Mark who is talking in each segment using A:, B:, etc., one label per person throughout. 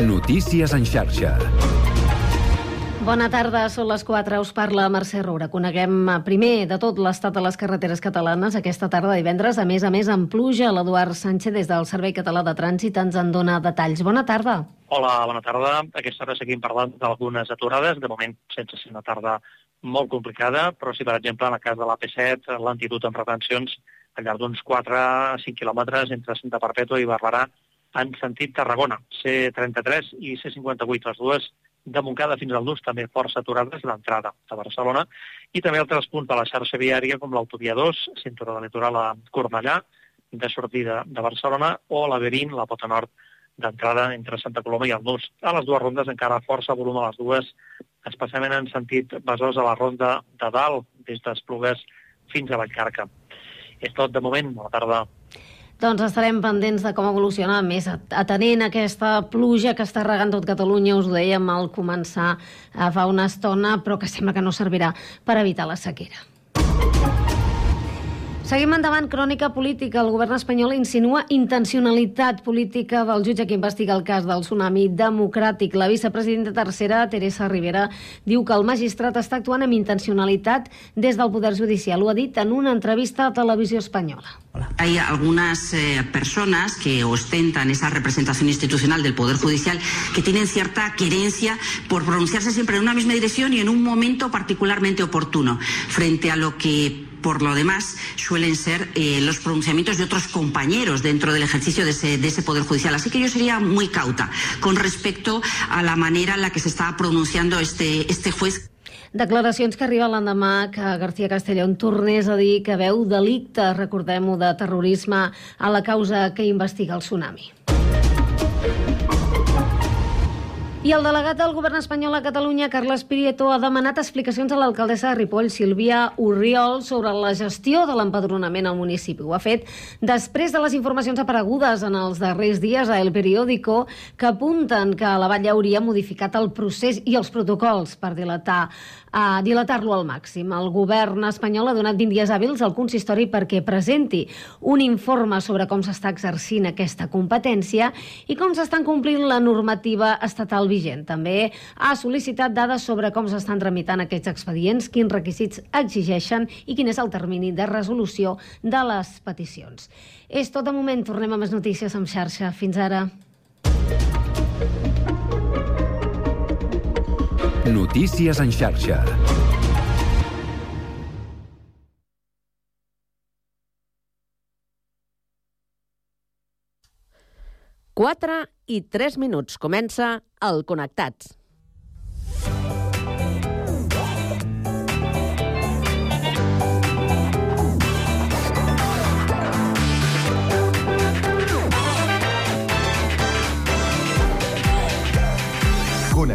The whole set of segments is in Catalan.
A: Notícies en xarxa.
B: Bona tarda, són les 4, us parla Mercè Roura. Coneguem eh, primer de tot l'estat de les carreteres catalanes aquesta tarda divendres. A més a més, en pluja, l'Eduard Sánchez des del Servei Català de Trànsit ens en dona detalls. Bona tarda.
C: Hola, bona tarda. Aquesta hora seguim parlant d'algunes aturades, de moment sense ser una tarda molt complicada, però si per exemple en el cas de l'AP7 l'antitud en retencions al llarg d'uns 4-5 quilòmetres entre Santa Perpètua i Barberà en sentit Tarragona, C33 i C58, les dues de Montcada fins al Nus, també força aturades d'entrada a Barcelona, i també altres punts de la xarxa viària, com l'autovia 2, cinturó de litoral a Cornellà, de sortida de Barcelona, o la B20, la pota nord, d'entrada entre Santa Coloma i el Nus. A les dues rondes encara força volum a les dues, especialment en sentit Besòs a la ronda de dalt, des d'Esplugues fins a Vallcarca. És tot de moment. Bona tarda.
B: Doncs estarem pendents de com evoluciona més atenent aquesta pluja que està regant tot Catalunya, us ho dèiem al començar eh, fa una estona, però que sembla que no servirà per evitar la sequera. Seguim endavant, crònica política. El govern espanyol insinua intencionalitat política del jutge que investiga el cas del tsunami democràtic. La vicepresidenta tercera, Teresa Rivera, diu que el magistrat està actuant amb intencionalitat des del Poder Judicial. Ho ha dit en una entrevista a Televisió Espanyola.
D: Hay algunas eh, personas que ostentan esa representación institucional del Poder Judicial que tienen cierta querencia por pronunciarse siempre en una misma dirección y en un momento particularmente oportuno, frente a lo que por lo demás, suelen ser eh, los pronunciamientos de otros compañeros dentro del ejercicio de ese, de ese, Poder Judicial. Así que yo sería muy cauta con respecto a la manera en la que se está pronunciando este, este juez.
B: Declaracions que arriben l'endemà que García Castellón tornés a dir que veu delicte, recordem-ho, de terrorisme a la causa que investiga el tsunami. I el delegat del govern espanyol a Catalunya, Carles Prieto, ha demanat explicacions a l'alcaldessa de Ripoll, Sílvia Urriol, sobre la gestió de l'empadronament al municipi. Ho ha fet després de les informacions aparegudes en els darrers dies a El Periódico que apunten que la Vall hauria modificat el procés i els protocols per dilatar a dilatar-lo al màxim. El govern espanyol ha donat 20 dies hàbils al consistori perquè presenti un informe sobre com s'està exercint aquesta competència i com s'estan complint la normativa estatal vigent. També ha sol·licitat dades sobre com s'estan tramitant aquests expedients, quins requisits exigeixen i quin és el termini de resolució de les peticions. És tot de moment. Tornem a més notícies amb xarxa. Fins ara.
A: Notícies en xarxa.
E: Quatre i tres minuts. Comença el Connectats.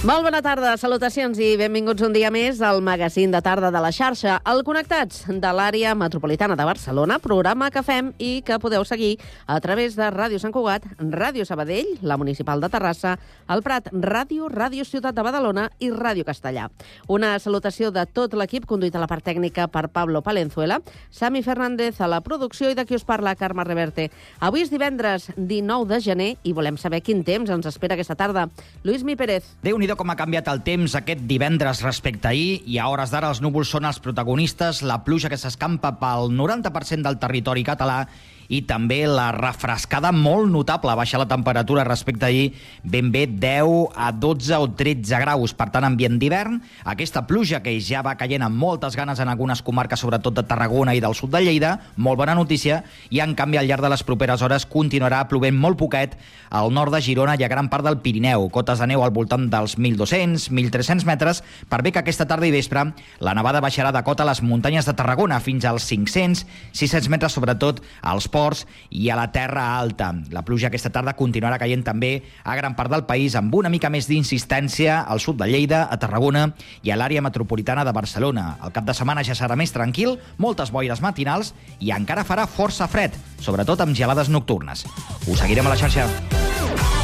E: Molt bona tarda, salutacions i benvinguts un dia més al magazín de tarda de la xarxa, el Connectats de l'àrea metropolitana de Barcelona, programa que fem i que podeu seguir a través de Ràdio Sant Cugat, Ràdio Sabadell, la Municipal de Terrassa, el Prat, Ràdio, Ràdio Ciutat de Badalona i Ràdio Castellà. Una salutació de tot l'equip conduït a la part tècnica per Pablo Palenzuela, Sami Fernández a la producció i de qui us parla, Carme Reverte. Avui és divendres 19 de gener i volem saber quin temps ens espera aquesta tarda. Lluís Mi Pérez.
F: déu nhi com ha canviat el temps aquest divendres respecte a ahir i a hores d'ara els núvols són els protagonistes, la pluja que s'escampa pel 90% del territori català i també la refrescada molt notable, baixa la temperatura respecte a ahir, ben bé 10 a 12 o 13 graus, per tant ambient d'hivern, aquesta pluja que ja va caient amb moltes ganes en algunes comarques, sobretot de Tarragona i del sud de Lleida, molt bona notícia, i en canvi al llarg de les properes hores continuarà plovent molt poquet al nord de Girona i a gran part del Pirineu, cotes de neu al voltant dels 1.200, 1.300 metres, per bé que aquesta tarda i vespre la nevada baixarà de cota a les muntanyes de Tarragona fins als 500, 600 metres, sobretot als pobles forts i a la Terra Alta. La pluja aquesta tarda continuarà caient també a gran part del país amb una mica més d'insistència al sud de Lleida, a Tarragona i a l'àrea metropolitana de Barcelona. El cap de setmana ja serà més tranquil, moltes boires matinals i encara farà força fred, sobretot amb gelades nocturnes. Us seguirem a la xarxa.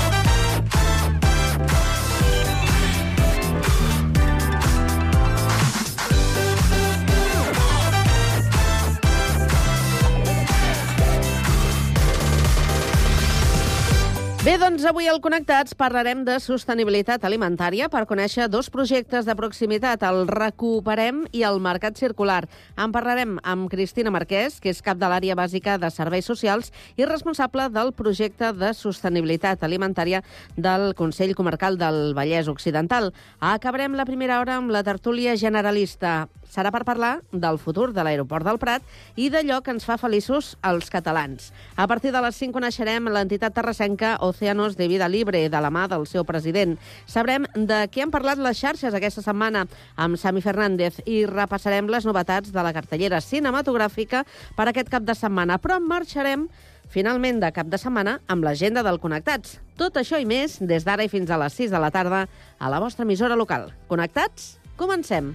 E: Bé, doncs avui al Connectats parlarem de sostenibilitat alimentària per conèixer dos projectes de proximitat, el Recuperem i el Mercat Circular. En parlarem amb Cristina Marquès, que és cap de l'àrea bàsica de serveis socials i responsable del projecte de sostenibilitat alimentària del Consell Comarcal del Vallès Occidental. Acabarem la primera hora amb la tertúlia generalista serà per parlar del futur de l'aeroport del Prat i d'allò que ens fa feliços als catalans. A partir de les 5 coneixerem l'entitat terrassenca Océanos de Vida Libre, de la mà del seu president. Sabrem de què han parlat les xarxes aquesta setmana amb Sami Fernández i repassarem les novetats de la cartellera cinematogràfica per aquest cap de setmana. Però marxarem finalment de cap de setmana amb l'agenda del Connectats. Tot això i més des d'ara i fins a les 6 de la tarda a la vostra emissora local. Connectats? Comencem.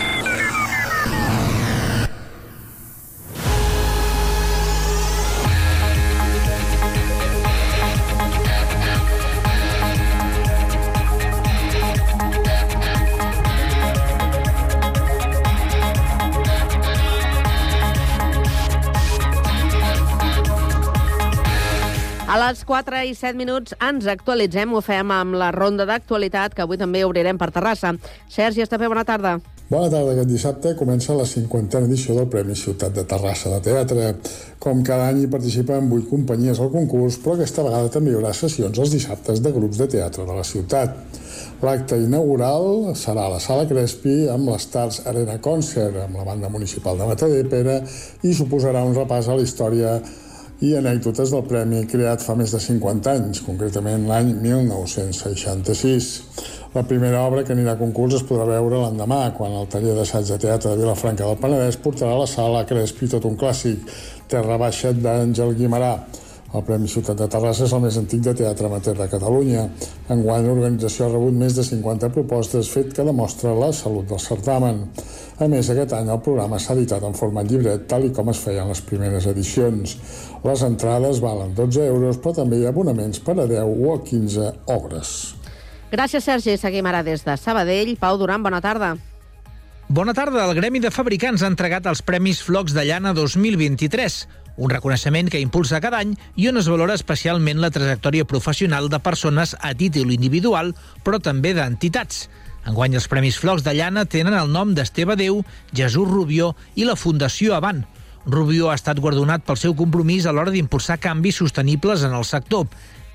E: Les 4 i 7 minuts ens actualitzem, ho fem amb la ronda d'actualitat, que avui també obrirem per Terrassa. Sergi Estapé, bona tarda.
G: Bona tarda. Aquest dissabte comença la 50a edició del Premi Ciutat de Terrassa de Teatre. Com cada any hi participen 8 companyies al concurs, però aquesta vegada també hi haurà sessions els dissabtes de grups de teatre de la ciutat. L'acte inaugural serà a la Sala Crespi amb l'Stars Arena Concert, amb la banda municipal de Matadepera, i suposarà un repàs a la història i anècdotes del premi creat fa més de 50 anys, concretament l'any 1966. La primera obra que anirà a concurs es podrà veure l'endemà, quan el taller d'assaig de teatre de Vilafranca del Penedès portarà a la sala Crespi tot un clàssic, Terra Baixa d'Àngel Guimarà. El Premi Ciutat de Terrassa és el més antic de teatre amateur de Catalunya. Enguany, l'organització ha rebut més de 50 propostes, fet que demostra la salut del certamen. A més, aquest any el programa s'ha editat en format llibret, tal i com es feien les primeres edicions. Les entrades valen 12 euros, però també hi ha abonaments per a 10 o a 15 obres.
E: Gràcies, Sergi. Seguim ara des de Sabadell. Pau Duran, bona tarda.
H: Bona tarda. El Gremi de Fabricants ha entregat els Premis Flocs de Llana 2023, un reconeixement que impulsa cada any i on es valora especialment la trajectòria professional de persones a títol individual, però també d'entitats. Enguany els Premis Flocs de Llana tenen el nom d'Esteve Déu, Jesús Rubió i la Fundació Avant. Rubió ha estat guardonat pel seu compromís a l'hora d'impulsar canvis sostenibles en el sector.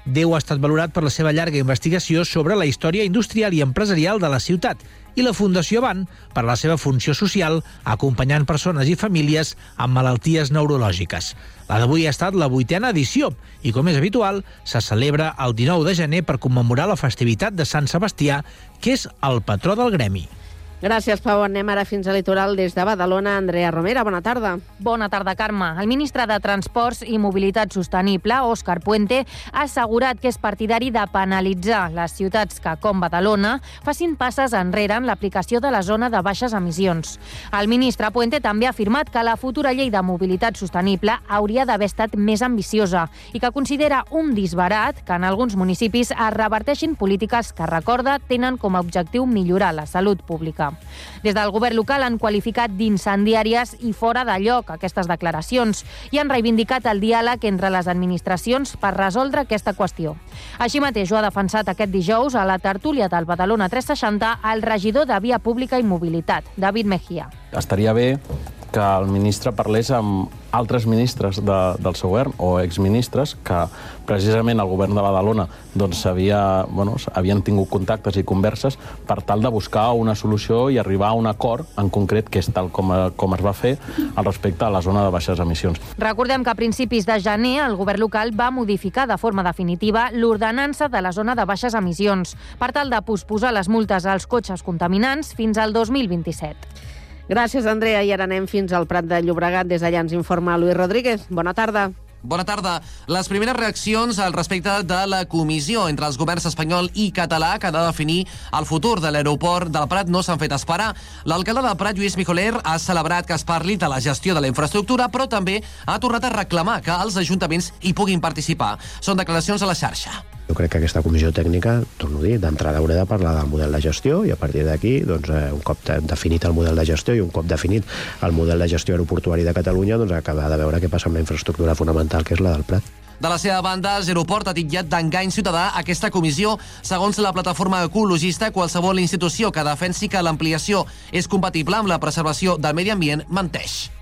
H: Déu ha estat valorat per la seva llarga investigació sobre la història industrial i empresarial de la ciutat i la Fundació Van per la seva funció social acompanyant persones i famílies amb malalties neurològiques. La d'avui ha estat la vuitena edició i, com és habitual, se celebra el 19 de gener per commemorar la festivitat de Sant Sebastià, que és el patró del gremi.
E: Gràcies, Pau. Anem ara fins a litoral des de Badalona. Andrea Romera, bona tarda.
I: Bona tarda, Carme. El ministre de Transports i Mobilitat Sostenible, Òscar Puente, ha assegurat que és partidari de penalitzar les ciutats que, com Badalona, facin passes enrere en l'aplicació de la zona de baixes emissions. El ministre Puente també ha afirmat que la futura llei de mobilitat sostenible hauria d'haver estat més ambiciosa i que considera un disbarat que en alguns municipis es reverteixin polítiques que, recorda, tenen com a objectiu millorar la salut pública. Alternativa. Des del govern local han qualificat d'incendiàries i fora de lloc aquestes declaracions i han reivindicat el diàleg entre les administracions per resoldre aquesta qüestió. Així mateix ho ha defensat aquest dijous a la tertúlia del Badalona 360 el regidor de Via Pública i Mobilitat, David Mejía.
J: Estaria bé que el ministre parlés amb altres ministres de, del seu govern o exministres que precisament el govern de Badalona doncs, havia, bueno, havien tingut contactes i converses per tal de buscar una solució i arribar a un acord en concret que és tal com, com es va fer al respecte a la zona de baixes emissions.
I: Recordem que a principis de gener el govern local va modificar de forma definitiva l'ordenança de la zona de baixes emissions per tal de posposar les multes als cotxes contaminants fins al 2027.
E: Gràcies, Andrea. I ara anem fins al Prat de Llobregat. Des d'allà ens informa Luis Rodríguez. Bona tarda.
K: Bona tarda. Les primeres reaccions al respecte de la comissió entre els governs espanyol i català que ha de definir el futur de l'aeroport del Prat no s'han fet esperar. L'alcalde del Prat, Lluís Mijoler, ha celebrat que es parli de la gestió de la infraestructura, però també ha tornat a reclamar que els ajuntaments hi puguin participar. Són declaracions a la xarxa.
L: Jo crec que aquesta comissió tècnica, torno a dir, d'entrada haurà de parlar del model de gestió i a partir d'aquí, doncs, eh, un cop definit el model de gestió i un cop definit el model de gestió aeroportuari de Catalunya, doncs acabar de veure què passa amb la infraestructura fonamental que és la del Prat.
K: De la seva banda, Zeroport ha titllat d'engany ciutadà aquesta comissió. Segons la plataforma ecologista, qualsevol institució que defensi que l'ampliació és compatible amb la preservació del medi ambient menteix.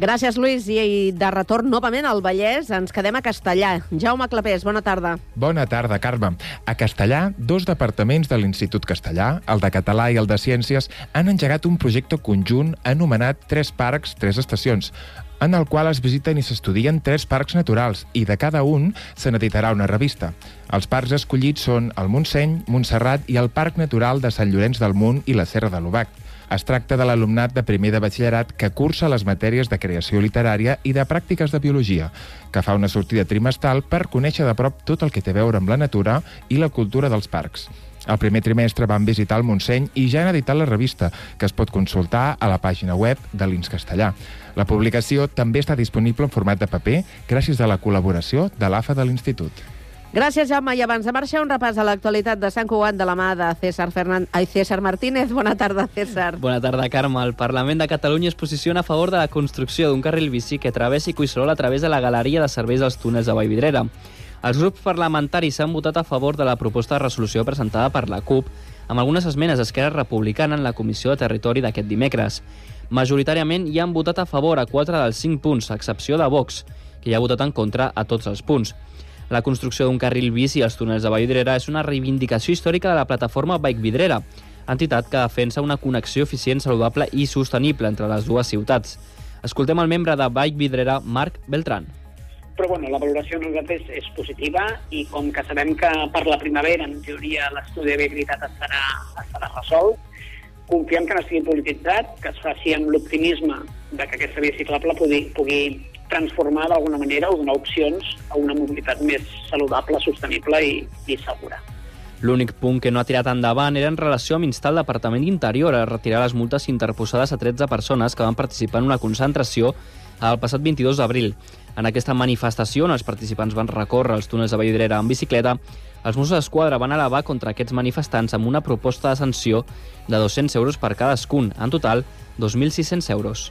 E: Gràcies, Lluís. I de retorn novament al Vallès, ens quedem a Castellà. Jaume Clapés, bona tarda.
M: Bona tarda, Carme. A Castellà, dos departaments de l'Institut Castellà, el de Català i el de Ciències, han engegat un projecte conjunt anomenat Tres Parcs, Tres Estacions, en el qual es visiten i s'estudien tres parcs naturals i de cada un se n'editarà una revista. Els parcs escollits són el Montseny, Montserrat i el Parc Natural de Sant Llorenç del Munt i la Serra de l'Ubac. Es tracta de l'alumnat de primer de batxillerat que cursa les matèries de creació literària i de pràctiques de biologia, que fa una sortida trimestral per conèixer de prop tot el que té a veure amb la natura i la cultura dels parcs. El primer trimestre van visitar el Montseny i ja han editat la revista, que es pot consultar a la pàgina web de l'Ins Castellà. La publicació també està disponible en format de paper gràcies a la col·laboració de l'AFA de l'Institut.
E: Gràcies, Jaume. I abans de marxar, un repàs a l'actualitat de Sant Cugat de la mà de César, Fernan... Ai, César Martínez. Bona tarda, César.
N: Bona tarda, Carme. El Parlament de Catalunya es posiciona a favor de la construcció d'un carril bici que travessi Cuixerol a través de la galeria de serveis dels túnels de Vallvidrera. Els grups parlamentaris han votat a favor de la proposta de resolució presentada per la CUP amb algunes esmenes d'Esquerra Republicana en la Comissió de Territori d'aquest dimecres. Majoritàriament hi han votat a favor a 4 dels 5 punts, a excepció de Vox, que hi ha votat en contra a tots els punts. La construcció d'un carril bici als túnels de Vallvidrera és una reivindicació històrica de la plataforma Bike Vidrera, entitat que defensa una connexió eficient, saludable i sostenible entre les dues ciutats. Escoltem el membre de Bike Vidrera, Marc Beltran.
O: Però bueno, la valoració nosaltres és positiva i com que sabem que per la primavera, en teoria, l'estudi de viabilitat estarà, estarà resolt, confiem que no estigui polititzat, que es faci amb l'optimisme de que aquesta via ciclable pugui, pugui transformar d'alguna manera o donar opcions a una mobilitat més saludable, sostenible i, i segura.
N: L'únic punt que no ha tirat endavant era en relació amb instar el Departament d'Interior a retirar les multes interposades a 13 persones que van participar en una concentració el passat 22 d'abril. En aquesta manifestació, on els participants van recórrer els túnels de Vallvidrera en bicicleta, els Mossos d'Esquadra van elevar contra aquests manifestants amb una proposta de sanció de 200 euros per cadascun, en total 2.600 euros.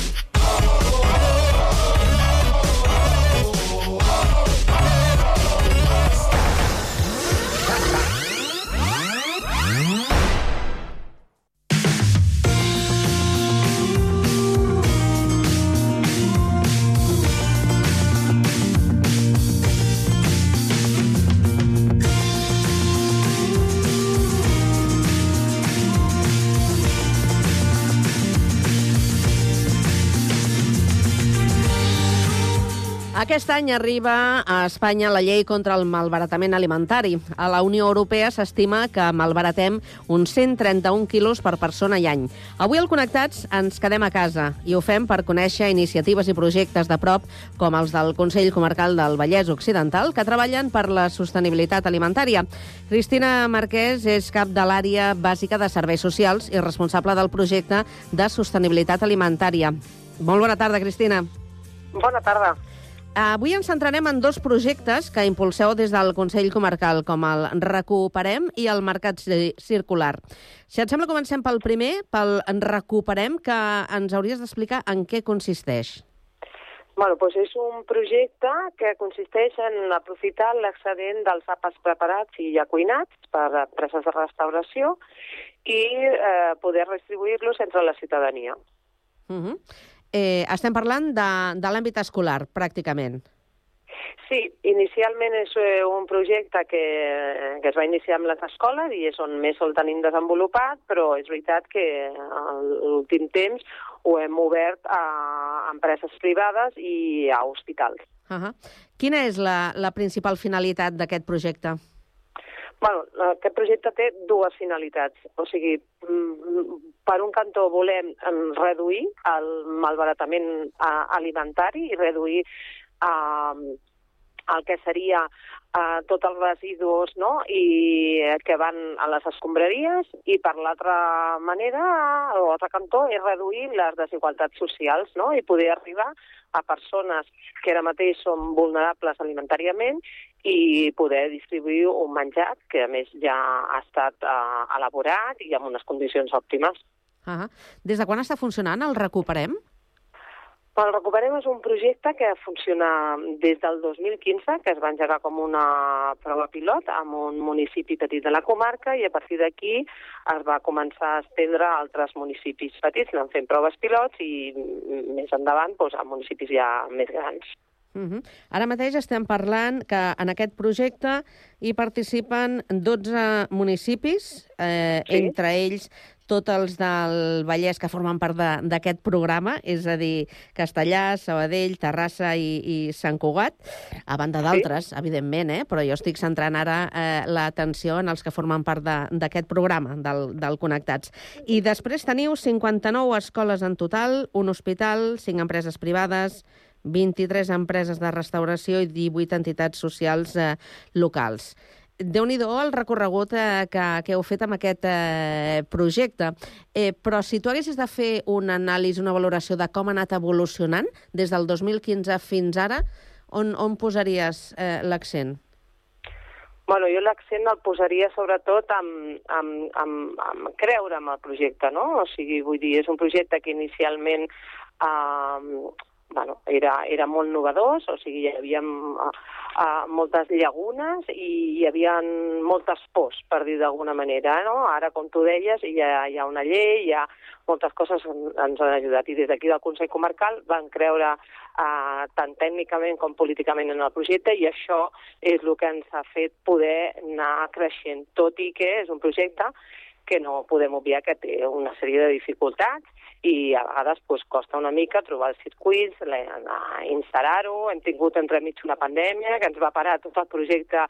E: Aquest any arriba a Espanya la llei contra el malbaratament alimentari. A la Unió Europea s'estima que malbaratem uns 131 quilos per persona i any. Avui al Connectats ens quedem a casa i ho fem per conèixer iniciatives i projectes de prop com els del Consell Comarcal del Vallès Occidental que treballen per la sostenibilitat alimentària. Cristina Marquès és cap de l'àrea bàsica de serveis socials i responsable del projecte de sostenibilitat alimentària. Molt bona tarda, Cristina.
P: Bona tarda.
E: Avui ens centrarem en dos projectes que impulseu des del Consell Comarcal, com el Recuperem i el Mercat Circular. Si et sembla, comencem pel primer, pel Recuperem, que ens hauries d'explicar en què consisteix.
P: Bueno, doncs és un projecte que consisteix en aprofitar l'excedent dels àpats preparats i ja cuinats per empreses de restauració i eh, poder distribuir-los entre la ciutadania.
E: Uh -huh eh, estem parlant de, de l'àmbit escolar, pràcticament.
P: Sí, inicialment és eh, un projecte que, que es va iniciar amb les escoles i és on més el tenim desenvolupat, però és veritat que l'últim temps ho hem obert a empreses privades i a hospitals.
E: Uh -huh. Quina és la, la principal finalitat d'aquest projecte?
P: Bueno, aquest projecte té dues finalitats. O sigui, mm, per un cantó volem reduir el malbaratament alimentari i reduir eh, el que seria eh, tots els residus no? I que van a les escombraries i per l'altra manera, l'altre cantó, és reduir les desigualtats socials no? i poder arribar a persones que ara mateix són vulnerables alimentàriament i poder distribuir un menjar que, a més, ja ha estat uh, elaborat i amb unes condicions òptimes.
E: Uh -huh. Des de quan està funcionant el Recuperem?
P: El Recuperem és un projecte que funciona des del 2015, que es va engegar com una prova pilot amb un municipi petit de la comarca i a partir d'aquí es va començar a estendre a altres municipis petits, anant fent proves pilots i més endavant doncs, a municipis ja més grans.
E: Uh -huh. Ara mateix estem parlant que en aquest projecte hi participen 12 municipis, eh, sí. entre ells tots els del Vallès que formen part d'aquest programa, és a dir, Castellà, Sabadell, Terrassa i, i Sant Cugat, a banda d'altres, sí. evidentment, eh? però jo estic centrant ara eh, l'atenció en els que formen part d'aquest programa, del, del Connectats. I després teniu 59 escoles en total, un hospital, 5 empreses privades, 23 empreses de restauració i 18 entitats socials eh, locals. déu nhi el recorregut eh, que, que heu fet amb aquest eh, projecte. Eh, però si tu haguessis de fer una anàlisi, una valoració de com ha anat evolucionant des del 2015 fins ara, on, on posaries eh, l'accent?
P: Bueno, jo l'accent el posaria sobretot en, en, en, en creure en el projecte, no? O sigui, vull dir, és un projecte que inicialment eh, bueno, era, era molt novedós, o sigui, hi havia uh, uh, moltes llagunes i hi havia moltes pors, per dir d'alguna manera. No? Ara, com tu deies, hi ha, hi ha una llei, hi ha moltes coses que ens han ajudat. I des d'aquí del Consell Comarcal van creure uh, tant tècnicament com políticament en el projecte i això és el que ens ha fet poder anar creixent, tot i que és un projecte que no podem obviar que té una sèrie de dificultats i a vegades pues, costa una mica trobar els circuits, instal·lar-ho. Hem tingut entremig una pandèmia que ens va parar tot el projecte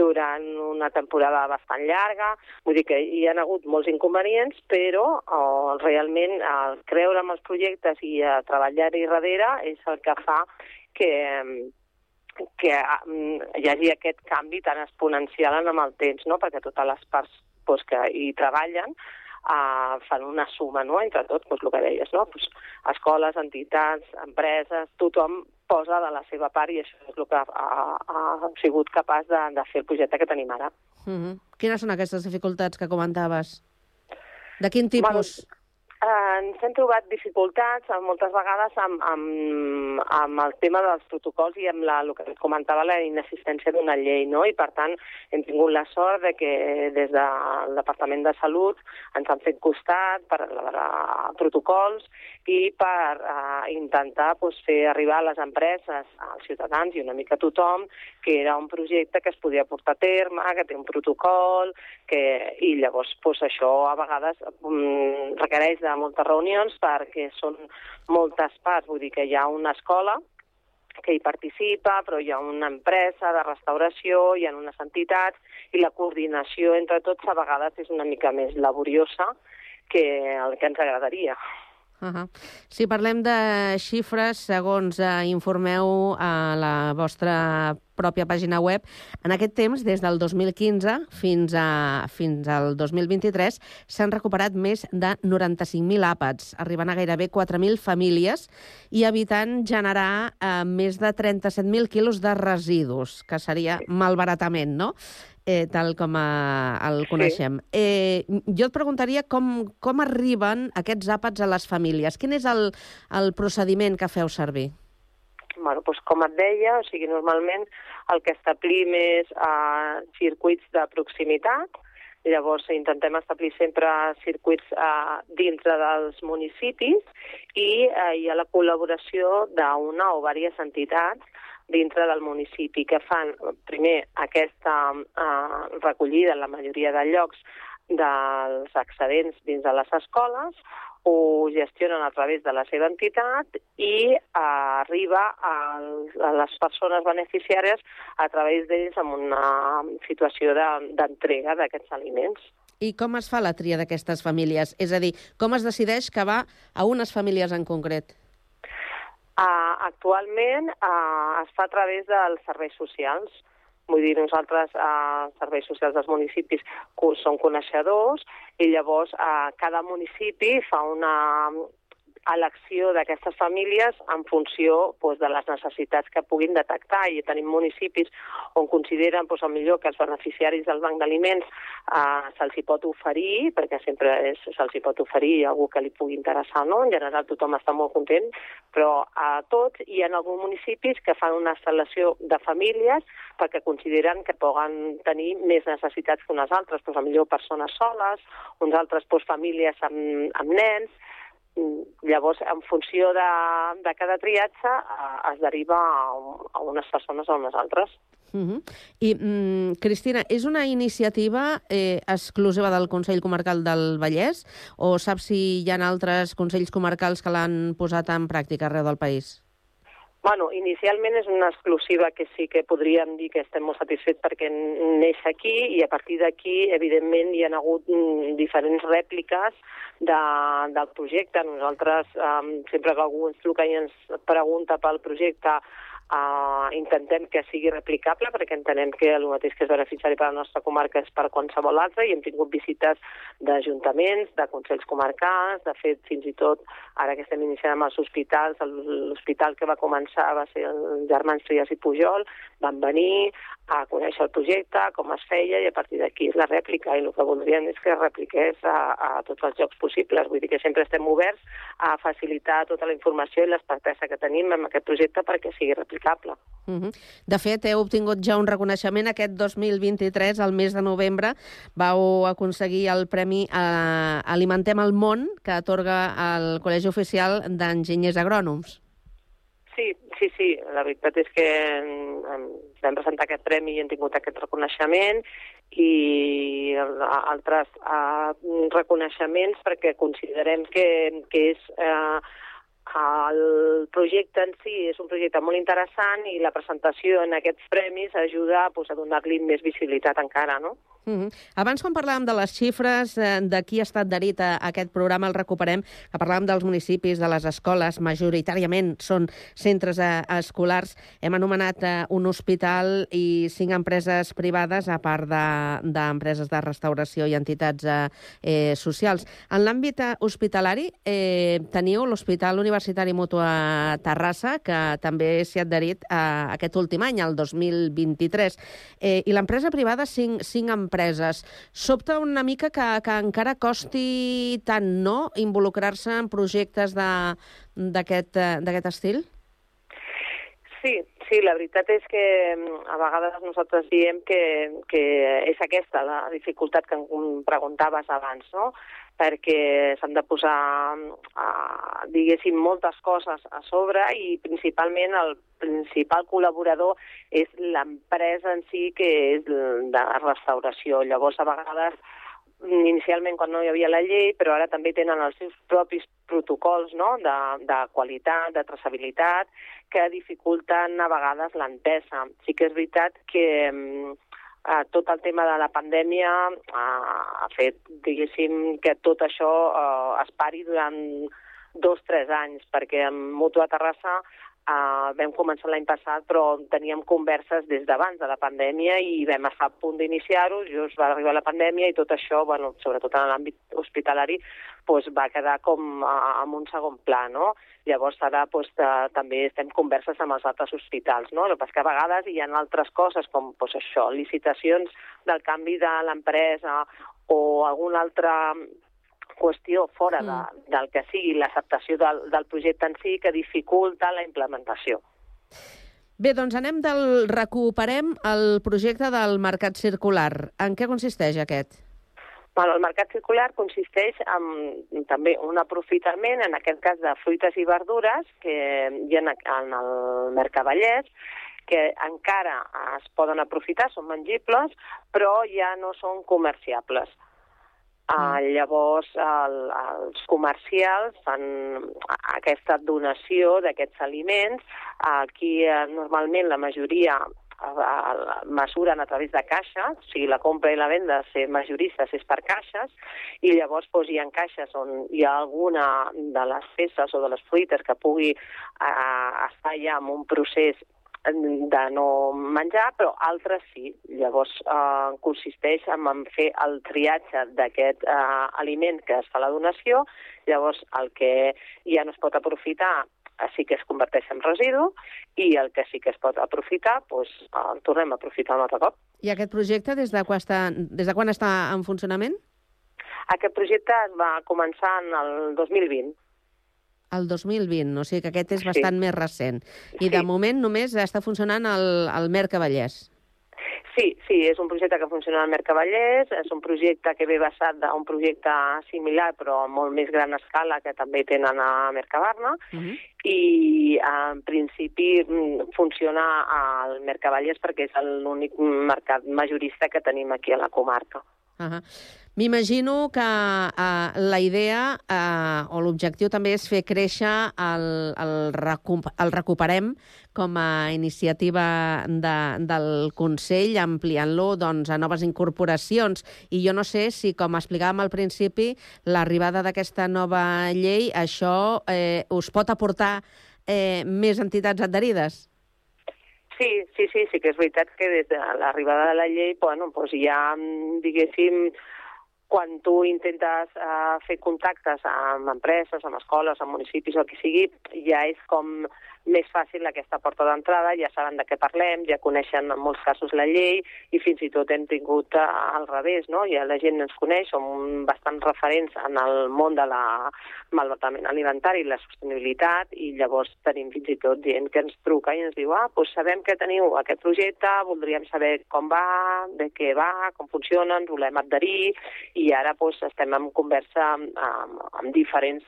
P: durant una temporada bastant llarga. Vull dir que hi ha hagut molts inconvenients, però oh, realment el creure en els projectes i treballar-hi darrere és el que fa que, que mm, hi hagi aquest canvi tan exponencial en el temps, no? perquè totes les parts pues, que hi treballen uh, fan una suma no? entre tot, doncs, el que deies, no? pues, escoles, entitats, empreses, tothom posa de la seva part i això és el que ha, ha, sigut capaç de, de fer el projecte que tenim ara.
E: Uh -huh. Quines són aquestes dificultats que comentaves? De quin tipus?
P: Bueno, Eh, ens hem trobat dificultats eh, moltes vegades amb, amb, amb el tema dels protocols i amb la, el que comentava la inexistència d'una llei, no? I per tant hem tingut la sort de que des del Departament de Salut ens han fet costat per elaborar protocols i per uh, intentar pues, fer arribar a les empreses, als ciutadans i una mica a tothom que era un projecte que es podia portar a terme, que té un protocol, que... i llavors pues, això a vegades um, requereix de moltes reunions perquè són moltes parts, vull dir que hi ha una escola que hi participa, però hi ha una empresa de restauració, hi ha unes entitats, i la coordinació entre tots a vegades és una mica més laboriosa que el que ens agradaria.
E: Uh -huh. Si parlem de xifres, segons eh, informeu a la vostra pròpia pàgina web, en aquest temps, des del 2015 fins, a, fins al 2023, s'han recuperat més de 95.000 àpats, arribant a gairebé 4.000 famílies i evitant generar eh, més de 37.000 quilos de residus, que seria malbaratament, no? Eh, tal com a, el coneixem. Sí. Eh, jo et preguntaria com, com arriben aquests àpats a les famílies. Quin és el, el procediment que feu servir?
P: Bueno, doncs com et deia, o sigui, normalment el que establim és uh, circuits de proximitat, Llavors intentem establir sempre circuits eh, dintre dels municipis i eh, hi ha la col·laboració d'una o diverses entitats dintre del municipi que fan primer aquesta eh, recollida en la majoria de llocs dels excedents dins de les escoles, ho gestionen a través de la seva entitat i eh, arriba a, a les persones beneficiàries a través d'ells en una situació d'entrega de, d'aquests aliments.
E: I com es fa la tria d'aquestes famílies? És a dir, com es decideix que va a unes famílies en concret?
P: Uh, actualment uh, es fa a través dels serveis socials. Vull dir, nosaltres, uh, serveis socials dels municipis, són coneixedors i llavors uh, cada municipi fa una, elecció d'aquestes famílies en funció doncs, de les necessitats que puguin detectar. I tenim municipis on consideren doncs, el millor que els beneficiaris del banc d'aliments eh, se'ls hi pot oferir, perquè sempre se'ls hi pot oferir algú que li pugui interessar, no? En general tothom està molt content, però a tots hi ha alguns municipis que fan una instal·lació de famílies perquè consideren que poden tenir més necessitats que unes altres, doncs, millor persones soles, uns altres doncs, famílies amb, amb nens, Llavors, en funció de, de cada triatge, es deriva a, a unes persones o a unes altres.
E: Uh -huh. I, mm, Cristina, és una iniciativa eh, exclusiva del Consell Comarcal del Vallès o saps si hi ha altres consells comarcals que l'han posat en pràctica arreu del país?
P: Bueno, inicialment és una exclusiva que sí que podríem dir que estem molt satisfets perquè neix aquí i a partir d'aquí, evidentment, hi ha hagut mm, diferents rèpliques de, del projecte. Nosaltres, um, sempre que algú ens truca i ens pregunta pel projecte, Uh, intentem que sigui replicable perquè entenem que el mateix que és beneficiari per a la nostra comarca és per a qualsevol altre i hem tingut visites d'ajuntaments, de consells comarcals, de fet fins i tot ara que estem iniciant amb els hospitals, l'hospital que va començar va ser el Germans Trias i Pujol, van venir a conèixer el projecte, com es feia, i a partir d'aquí és la rèplica, i el que voldrien és que es repliqués a, a tots els llocs possibles. Vull dir que sempre estem oberts a facilitar tota la informació i l'expertesa que tenim en aquest projecte perquè sigui replicable.
E: Uh -huh. De fet, heu obtingut ja un reconeixement aquest 2023, al mes de novembre, vau aconseguir el Premi a Alimentem el món, que atorga el Col·legi Oficial d'Enginyers Agrònoms.
P: Sí, sí, sí. La veritat és que vam presentar aquest premi i hem tingut aquest reconeixement i altres uh, reconeixements perquè considerem que, que és uh, el projecte en si és un projecte molt interessant i la presentació en aquests premis ajuda pues, a donar-li més visibilitat encara, no?
E: Uh -huh. Abans, quan parlàvem de les xifres eh, de qui ha estat adherit a aquest programa, el recuperem, que parlàvem dels municipis, de les escoles, majoritàriament són centres eh, escolars. Hem anomenat eh, un hospital i cinc empreses privades, a part d'empreses de, de restauració i entitats eh, socials. En l'àmbit hospitalari, eh, teniu l'Hospital Universitari Mutua Terrassa, que també s'hi ha adherit eh, aquest últim any, el 2023. Eh, I l'empresa privada, cinc, cinc empreses empreses. Sobta una mica que, que encara costi tant, no?, involucrar-se en projectes eh, d'aquest estil?
P: Sí, sí, la veritat és que mm, a vegades nosaltres diem que, que és aquesta la dificultat que em preguntaves abans, no? perquè s'han de posar, uh, diguéssim, moltes coses a sobre i principalment el principal col·laborador és l'empresa en si que és de restauració. Llavors, a vegades inicialment quan no hi havia la llei, però ara també tenen els seus propis protocols no? de, de qualitat, de traçabilitat, que dificulten a vegades l'entesa. Sí que és veritat que mm, eh, tot el tema de la pandèmia eh, ha fet, diguéssim, que tot això eh, es pari durant dos, tres anys, perquè en Mutua Terrassa Uh, vam començar l'any passat, però teníem converses des d'abans de la pandèmia i vam estar a punt d'iniciar-ho, just va arribar la pandèmia i tot això, bueno, sobretot en l'àmbit hospitalari, pues, va quedar com uh, en un segon pla, no? Llavors ara pues, de, també estem converses amb els altres hospitals, no? El que a vegades hi ha altres coses com pues, això, licitacions del canvi de l'empresa o alguna altra qüestió fora de, del que sigui l'acceptació del, del projecte en si que dificulta la implementació.
E: Bé, doncs anem del recuperem el projecte del mercat circular. En què consisteix aquest?
P: Bueno, el mercat circular consisteix en també un aprofitament, en aquest cas de fruites i verdures, que hi ha en el Mercavallès, que encara es poden aprofitar, són mengibles, però ja no són comerciables. Uh, llavors, el, els comercials fan aquesta donació d'aquests aliments. Aquí, uh, normalment, la majoria uh, mesuren a través de caixes, o sigui, la compra i la venda, ser majoristes és per caixes, i llavors doncs, hi ha caixes on hi ha alguna de les peces o de les fruites que pugui uh, estar ja en un procés de no menjar, però altres sí. Llavors, eh, consisteix en, en fer el triatge d'aquest eh, aliment que es fa la donació, llavors el que ja no es pot aprofitar sí que es converteix en residu i el que sí que es pot aprofitar, doncs, el tornem a aprofitar un altre cop.
E: I aquest projecte des de, quan està, des de quan està en funcionament?
P: Aquest projecte va començar en el 2020
E: el 2020, o sigui que aquest és bastant sí. més recent. I sí. de moment només està funcionant el, el Mercavallès.
P: Sí, sí, és un projecte que funciona al Mercavallès, és un projecte que ve basat d'un projecte similar però a molt més gran escala que també tenen a Mercabarna uh -huh. i en principi mm, funciona al Mercavallès perquè és l'únic mercat majorista que tenim aquí a la comarca.
E: Uh -huh. M'imagino que uh, la idea uh, o l'objectiu també és fer créixer el, el, recu el Recuperem com a iniciativa de, del Consell, ampliant-lo doncs, a noves incorporacions. I jo no sé si, com explicàvem al principi, l'arribada d'aquesta nova llei, això eh, us pot aportar eh, més entitats adherides?
P: Sí, sí, sí, sí que és veritat que des de l'arribada de la llei, bueno, doncs ja, diguéssim, quan tu intentes uh, fer contactes amb empreses, amb escoles, amb municipis el que sigui, ja és com més fàcil aquesta porta d'entrada, ja saben de què parlem, ja coneixen en molts casos la llei i fins i tot hem tingut uh, al revés, no? Ja la gent ens coneix, som bastant referents en el món de la malbatament alimentari i la sostenibilitat i llavors tenim fins i tot gent que ens truca i ens diu ah, doncs sabem que teniu aquest projecte, voldríem saber com va, de què va, com funciona, ens volem adherir i ara doncs, estem en conversa amb, amb, amb diferents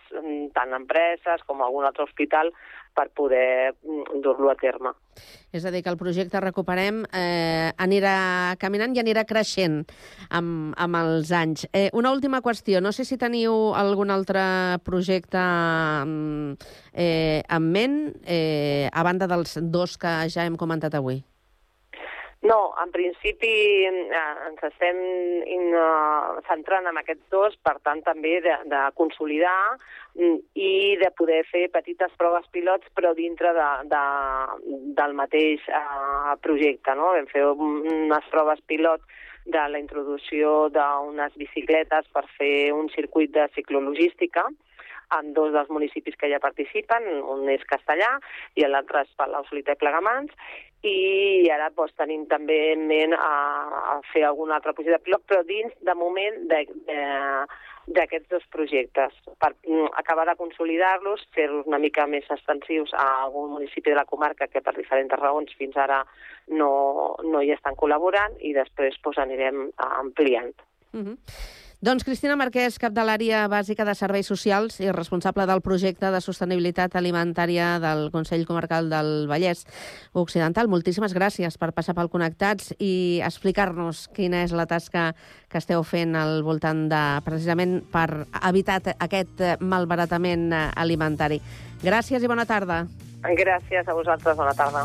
P: tant empreses com algun altre hospital per poder mm, dur-lo a terme.
E: És a dir, que el projecte Recuperem eh, anirà caminant i anirà creixent amb, amb els anys. Eh, una última qüestió. No sé si teniu algun altre projecte mm, eh, en ment, eh, a banda dels dos que ja hem comentat avui.
P: No, en principi eh, ens estem in, uh, centrant en aquests dos, per tant també de, de consolidar mm, i de poder fer petites proves pilots però dintre de, de, del mateix uh, projecte. No? Vam fer unes proves pilot de la introducció d'unes bicicletes per fer un circuit de ciclologística, en dos dels municipis que ja participen, un és Castellà i l'altre és Palau Soliter Plegamans, i ara doncs, tenim també en ment a, a fer algun altre projecte pilot, però dins, de moment, d'aquests dos projectes, per mm, acabar de consolidar-los, fer-los una mica més extensius a algun municipi de la comarca que per diferents raons fins ara no, no hi estan col·laborant i després doncs, anirem ampliant.
E: Uh -huh. Doncs Cristina Marquès, cap de l'àrea bàsica de serveis socials i responsable del projecte de sostenibilitat alimentària del Consell Comarcal del Vallès Occidental. Moltíssimes gràcies per passar pel Connectats i explicar-nos quina és la tasca que esteu fent al voltant de, precisament per evitar aquest malbaratament alimentari. Gràcies i bona tarda.
P: Gràcies a vosaltres, bona tarda.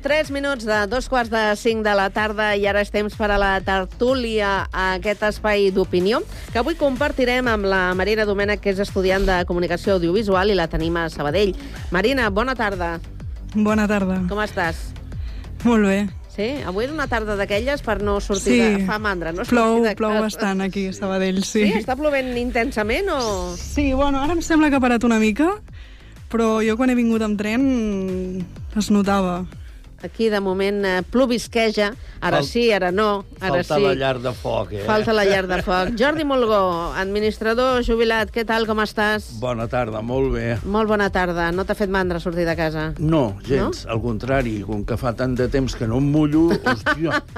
E: Passen 3 minuts de dos quarts de 5 de la tarda i ara és temps per a la tertúlia, a aquest espai d'opinió, que avui compartirem amb la Marina Domènech, que és estudiant de Comunicació Audiovisual i la tenim a Sabadell. Marina, bona tarda.
Q: Bona tarda.
E: Com estàs?
Q: Molt bé.
E: Sí? Avui és una tarda d'aquelles per no sortir
Q: Sí.
E: de... Fa mandra, no?
Q: Plou,
E: de
Q: plou bastant aquí a Sabadell, sí.
E: Sí? Està plovent intensament o...?
Q: Sí, bueno, ara em sembla que ha parat una mica, però jo quan he vingut amb tren es notava.
E: Aquí, de moment, eh, plovisqueja. Ara
R: Fal-
E: sí, ara no. Ara
R: Falta
E: sí.
R: la llar de foc, eh?
E: Falta la llar de foc. Jordi Molgó, administrador jubilat, què tal, com estàs?
R: Bona tarda, molt bé.
E: Molt bona tarda. No t'ha fet mandra sortir de casa?
R: No, gens, no? al contrari, com que fa tant de temps que no em mullo, hòstia,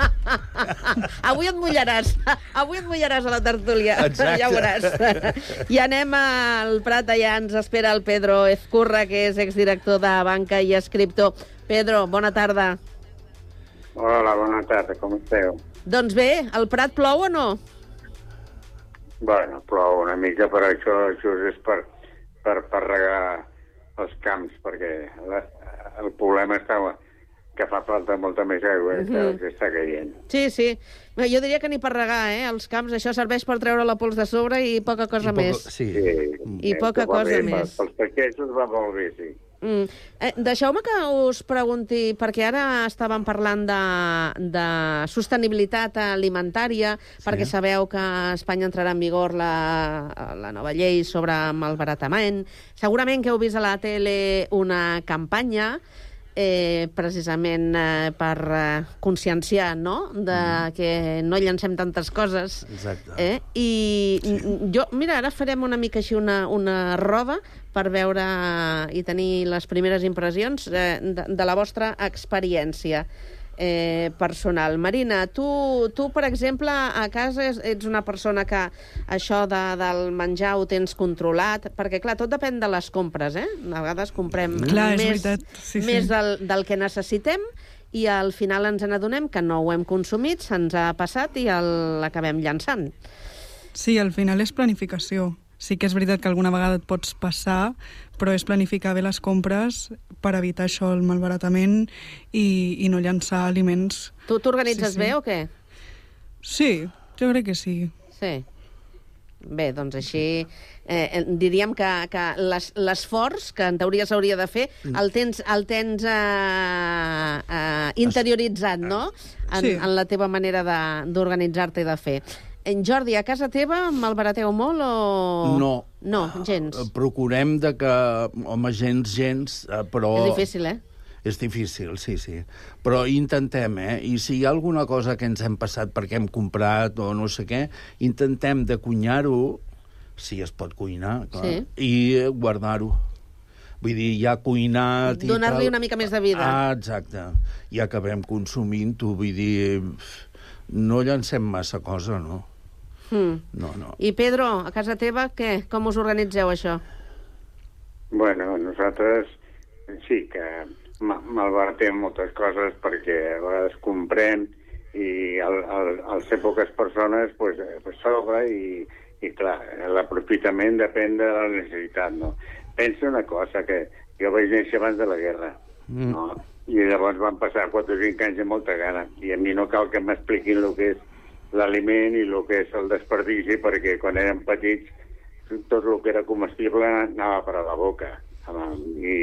E: Avui et mullaràs. Avui et mullaràs a la tertúlia.
R: Exacte.
E: Ja ho veuràs. I anem al Prat, allà ens espera el Pedro Ezcurra, que és exdirector de Banca i escriptor. Pedro, bona tarda.
S: Hola, bona tarda, com esteu?
E: Doncs bé, al Prat plou o no?
S: Bueno, plou una mica, però això, això és per, per, per regar els camps, perquè la, el problema està que fa falta molta més aigua, uh
E: Mhm.
S: -huh. que està caient.
E: Sí, sí. Bé, Jo diria que ni per regar, eh? Els camps, això serveix per treure la pols de sobre i poca cosa més.
R: sí.
E: I poca cosa
S: bé,
E: més.
S: Pels paquesos va molt bé, sí.
E: Mm. Eh, Deixeu-me que us pregunti, perquè ara estàvem parlant de, de sostenibilitat alimentària, sí. perquè sabeu que a Espanya entrarà en vigor la, la nova llei sobre malbaratament. Segurament que heu vist a la tele una campanya eh, precisament eh, per eh, conscienciar no? de mm. que no llancem tantes coses.
R: Exacte.
E: Eh? I sí. jo, mira, ara farem una mica així una, una roda per veure i tenir les primeres impressions eh, de, de la vostra experiència eh, personal. Marina, tu, tu, per exemple, a casa ets una persona que això de, del menjar ho tens controlat, perquè, clar, tot depèn de les compres, eh? A vegades comprem
Q: Clar, és
E: més.
Q: Sí, sí.
E: més del, del que necessitem i al final ens n'adonem que no ho hem consumit, se'ns ha passat i l'acabem llançant.
Q: Sí, al final és planificació. Sí que és veritat que alguna vegada et pots passar, però és planificar bé les compres per evitar això, el malbaratament, i, i no llançar aliments.
E: Tu t'organitzes
Q: Sí, sí.
E: bé o què?
Q: Sí, jo crec que sí.
E: Sí. Bé, doncs així eh, eh, diríem que, que l'es- l'esforç que en teoria s'hauria de fer
R: Mm.
E: el tens, el tens eh, eh, interioritzat, no? En,
R: Sí.
E: en la teva manera de- d'organitzar-te i de fer. En Jordi, a casa teva malbarateu molt o...?
R: No.
E: No, gens.
R: Eh, Procurem de que... Home, gens, gens, eh, però...
E: És difícil, eh?
R: És difícil, sí, sí. Però intentem, eh? I si hi ha alguna cosa que ens hem passat perquè hem comprat o no sé què, intentem de cuinar-ho, si es pot cuinar, clar,
E: Sí.
R: i guardar-ho. Vull dir, ja cuinat
E: Donar-li una mica més de vida.
R: Ah, exacte. I acabem consumint-ho, vull dir... No llancem massa cosa, no?
E: Mm.
R: No, no.
E: I Pedro, a casa teva, què? Com us organitzeu, això?
S: Bueno, nosaltres sí que ma- malbaratem moltes coses perquè a vegades comprem i al, al, al ser poques persones pues, pues sobra i, i clar, l'aprofitament depèn de la necessitat, no? Pensa una cosa, que jo vaig néixer abans de la guerra,
R: Mm.
S: no? I llavors van passar 4 o 5 anys de molta gana. I a mi no cal que m'expliquin el que és l'aliment i el que és el desperdici, perquè quan érem petits tot el que era comestible anava per a la boca. I,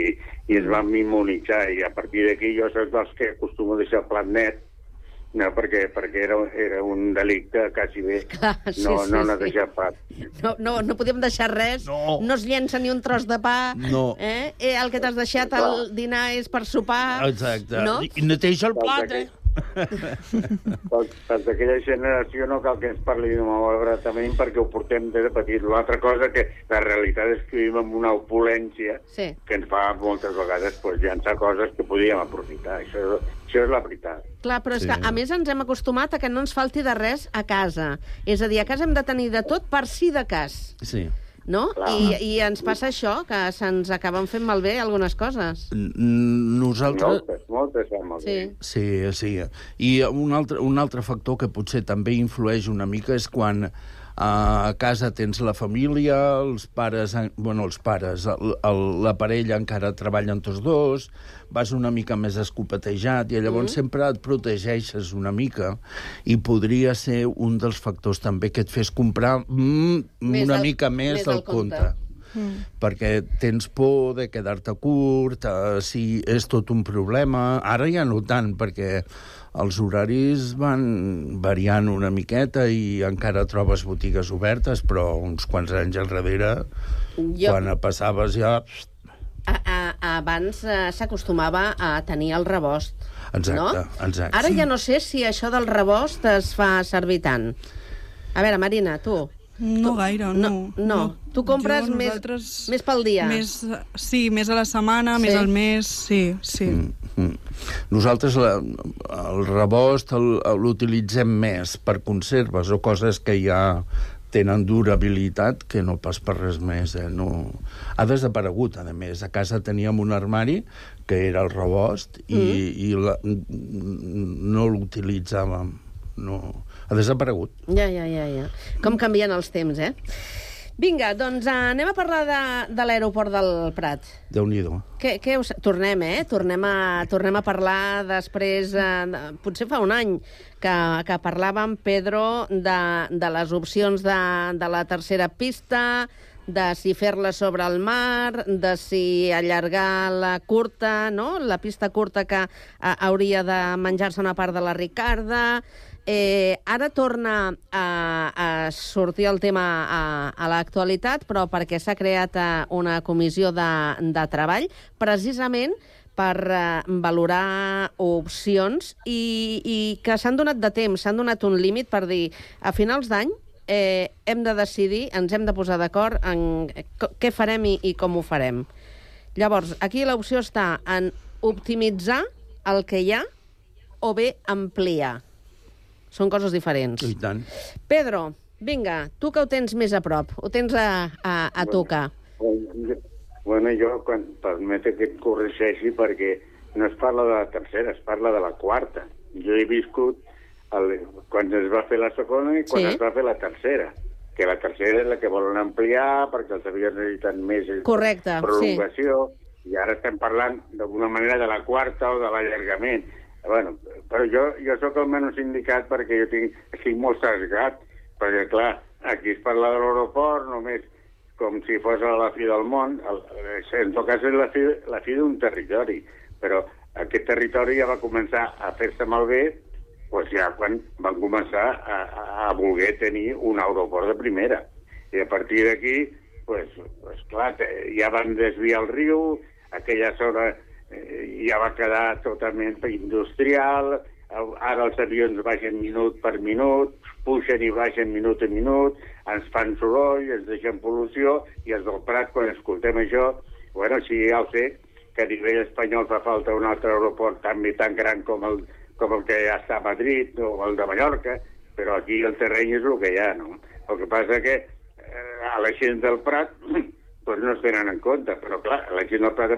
S: i ens vam immunitzar, i a partir d'aquí jo soc dels que acostumo a deixar el plat net, no, perquè, perquè era, era un delicte quasi bé
E: Clar, sí,
S: no,
E: sí,
S: no
E: sí.
S: netejar plat.
E: No, no, no podíem deixar res, no, no es llença ni un tros de pa,
R: No.
E: eh? eh el que t'has deixat al dinar és per sopar,
R: Exacte.
E: no?
R: I neteja el plat, eh?
S: Els, els d'aquella generació no cal que ens parli de malbaratament perquè ho portem des de petit. L'altra cosa que la realitat és que vivim en una opulència
E: Sí.
S: que ens fa moltes vegades pues, llançar coses que podíem aprofitar. Això, això és la veritat.
E: Clar, però és
S: Sí.
E: que a més ens hem acostumat a que no ens falti de res a casa. És a dir, a casa hem de tenir de tot per si de cas,
R: Sí.
E: No?
R: Clar.
E: I, I ens passa això, que se'ns acaben fent malbé algunes coses.
R: Nosaltres...
S: Moltes, moltes fan malbé.
E: Sí.
R: Sí, sí. I un altre, un altre factor que potser també influeix una mica és quan a casa tens la família, els pares, en- bueno, els pares, el, el, la parella encara treballen tots dos, vas una mica més escopetejat i llavors
E: Mm.
R: sempre et protegeixes una mica i podria ser un dels factors també que et fes comprar mm,
E: Més
R: una
E: del-
R: mica més,
E: més
R: del
E: compte.
R: compte
Q: Mm.
R: perquè tens por de quedar-te curt, eh, si és tot un problema. Ara ja no tant, perquè els horaris van variant una miqueta i encara trobes botigues obertes, però uns quants anys enrere,
E: Jo-
R: quan passaves ja...
E: A, a, abans eh, s'acostumava a tenir el rebost,
R: Exacte,
E: no?
R: exacte.
E: Ara ja no sé si això del rebost es fa servir tant. A veure, Marina, tu...
Q: No gaire, no.
E: No, tu compres
Q: Jo,
E: més,
Q: nosaltres-
E: més pel dia.
Q: Més, sí, més a la setmana,
E: Sí?
Q: més al mes, sí, sí.
R: Mm, mm. Nosaltres la, el rebost el- l'utilitzem més per conserves o coses que ja tenen durabilitat que no pas per res més. Eh? No... Ha desaparegut, a més. A casa teníem un armari que era el rebost i,
E: Mm.
R: i la, no l'utilitzàvem. No. Ha desaparegut.
E: Ja, ja, ja, ja. Com canvien els temps, eh? Vinga, doncs eh, anem a parlar de, de l'aeroport del Prat.
R: Déu-n'hi-do.
E: Què, què us... Tornem, eh? Tornem a, tornem a parlar després, eh, potser fa un any, que, que parlàvem, Pedro, de, de les opcions de, de la tercera pista, de si fer-la sobre el mar, de si allargar la curta, no? la pista curta que eh, hauria de menjar-se una part de la Ricarda... Eh, ara torna a, a sortir el tema a, a l'actualitat, però perquè s'ha creat eh, una comissió de, de treball, precisament per eh, valorar opcions i, i que s'han donat de temps, s'han donat un límit per dir a finals d'any eh, hem de decidir, ens hem de posar d'acord en què farem i, i com ho farem. Llavors, aquí l'opció està en optimitzar el que hi ha o bé ampliar. Són coses diferents.
R: I tant.
E: Pedro, vinga, tu que ho tens més a prop, ho tens a, a, a tocar.
S: Bueno, jo, quan permete que et corregeixi, perquè no es parla de la tercera, es parla de la quarta. Jo he viscut el, quan es va fer la segona i quan
E: Sí.
S: es va fer la tercera que la tercera és la que volen ampliar perquè els avions necessiten més
E: Correcte,
S: prolongació, i ara estem parlant d'alguna manera de la quarta o de l'allargament. Bueno, però jo, jo sóc el menys indicat perquè jo tinc, estic molt sesgat, perquè, clar, aquí es parla de l'aeroport només com si fos a la fi del món. El, en tot cas, és la fi, la fi d'un territori, però aquest territori ja va començar a fer-se malbé pues ja quan van començar a, a, a voler tenir un aeroport de primera. I a partir d'aquí, pues, pues clar, ja van desviar el riu, aquella zona eh, ja va quedar totalment industrial, ara els avions baixen minut per minut, pugen i baixen minut a minut, ens fan soroll, ens deixen pol·lució, i els del Prat, quan escoltem això, bueno, sí, ja ho sé, que a nivell espanyol fa falta un altre aeroport també tan gran com el, com el que ja està a Madrid o el de Mallorca, però aquí el terreny és el que hi ha, no? El que passa que eh, a la gent del Prat pues no es tenen en compte, però clar, la gent del Prat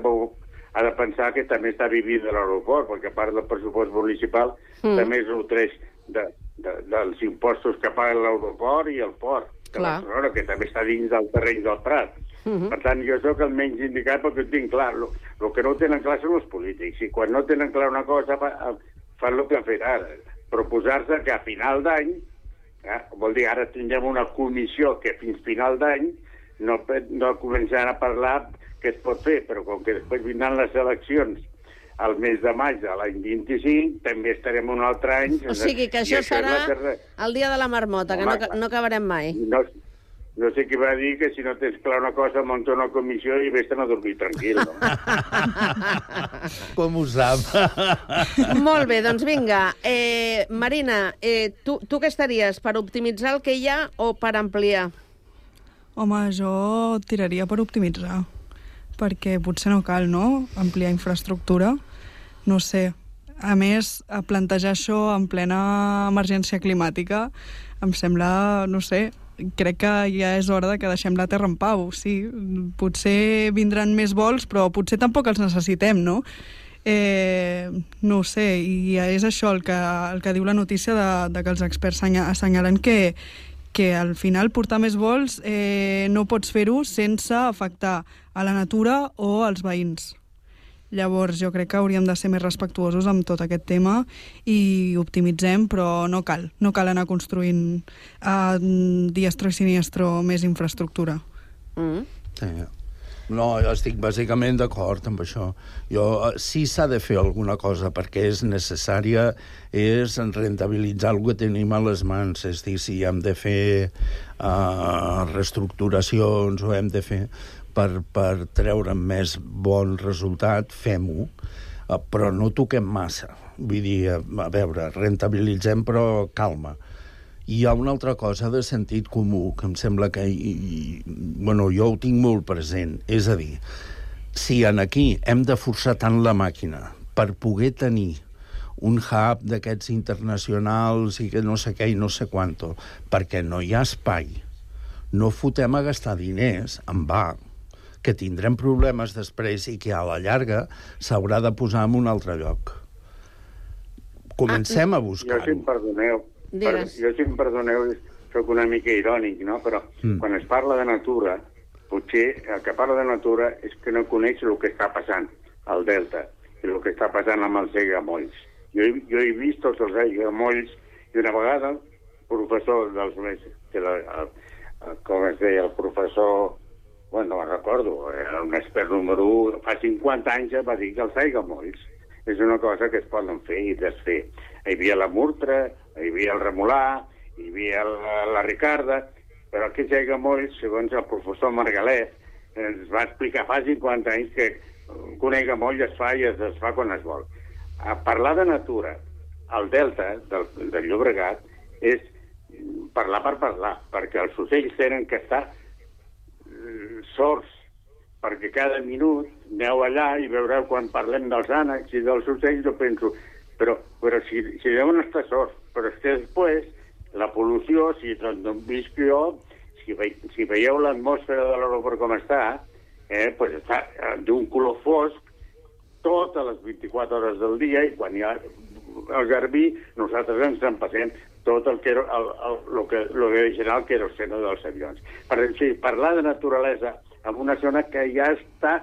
S: ha de pensar que també està vivint de l'aeroport, perquè a part del pressupost municipal
E: Mm.
S: mm. també es nutreix de, de, dels impostos que paga l'aeroport i el port de
E: Clar.
S: Barcelona, que també està dins del terreny del Prat.
E: Mhm.
S: Per tant, jo sóc el menys indicat perquè ho tinc clar. El que no tenen clar són els polítics. I quan no tenen clar una cosa, fa, fan el que han fet ara. Proposar-se que a final d'any, eh, vol dir, ara tindrem una comissió que fins final d'any no, no començaran a parlar què es pot fer, però com que després vindran les eleccions al mes de maig de l'any 25, també estarem un altre any...
E: O sigui que això serà
S: terra-
E: el dia de la marmota, que no,
S: Home,
E: no acabarem mai.
S: no, no sé qui va dir que si no tens clar una cosa, munta una comissió i vés-te'n a dormir tranquil. No?
R: Com ho sap?
E: Molt bé, doncs vinga. Eh, Marina, eh, tu, tu què estaries? Per optimitzar el que hi ha o per ampliar?
Q: Home, jo tiraria per optimitzar, perquè potser no cal, no?, ampliar infraestructura. No sé. A més, a plantejar això en plena emergència climàtica em sembla, no sé, crec que ja és hora de que deixem la Terra en pau, sí. Potser vindran més vols, però potser tampoc els necessitem, no? Eh, no ho sé, i és això el que, el que diu la notícia de, de que els experts senya- assenyalen que, que al final portar més vols eh, no pots fer-ho sense afectar a la natura o als veïns. Llavors, jo crec que hauríem de ser més respectuosos amb tot aquest tema i optimitzem, però no cal. No cal anar construint a diestro i siniestro més infraestructura.
E: Mm.
R: Sí. No, jo estic bàsicament d'acord amb això. Jo, eh, si s'ha de fer alguna cosa perquè és necessària, és rentabilitzar el que tenim a les mans. És dir, si hem de fer uh, reestructuracions o hem de fer per, per treure més bon resultat, fem-ho, uh, però no toquem massa. Vull dir, a veure, rentabilitzem, però calma. Hi ha una altra cosa de sentit comú que em sembla que... I, i, bueno, jo ho tinc molt present. És a dir, si en aquí hem de forçar tant la màquina per poder tenir un hub d'aquests internacionals i que no sé què i no sé quanto, perquè no hi ha espai, no fotem a gastar diners en va, que tindrem problemes després i que a la llarga s'haurà de posar en un altre lloc. Comencem a
S: Jo,
R: buscar
S: si em perdoneu, per,
E: Digues.
S: jo, si em perdoneu, sóc una mica irònic, no? Però
R: Mm.
S: quan es parla de natura, potser el que parla de natura és que no coneix el que està passant al Delta i el que està passant amb els aiguamolls. Jo, he- jo he vist tots els aiguamolls i una vegada el professor dels més, que la, el, el, com es deia, el professor bueno, no me'n recordo, era un expert número 1, fa 50 anys ja va dir que els aiguamolls és una cosa que es poden fer i desfer. Hi havia la Murtra, hi havia el Remolà, hi havia la, la Ricarda, però aquests aiguamolls, segons el professor Margalès, ens va explicar fa 50 anys que un aiguamoll es fa i es desfà quan es vol. A parlar de natura, al delta del, del Llobregat, és parlar per parlar, perquè els ocells tenen que estar eh, sords, perquè cada minut aneu allà i veureu quan parlem dels ànecs i dels ocells, jo penso, però, però si, si deuen estar sords, però és que després la pol·lució, si d'on visc jo, si, ve, si veieu l'atmosfera de l'aeroport com està, eh, pues està eh, d'un color fosc totes les 24 hores del dia i quan hi ha el garbí nosaltres ens en passem tot el que, el, el, el que, el que deixarà el queroseno dels avions. Per així, parlar de naturalesa en una zona que ja està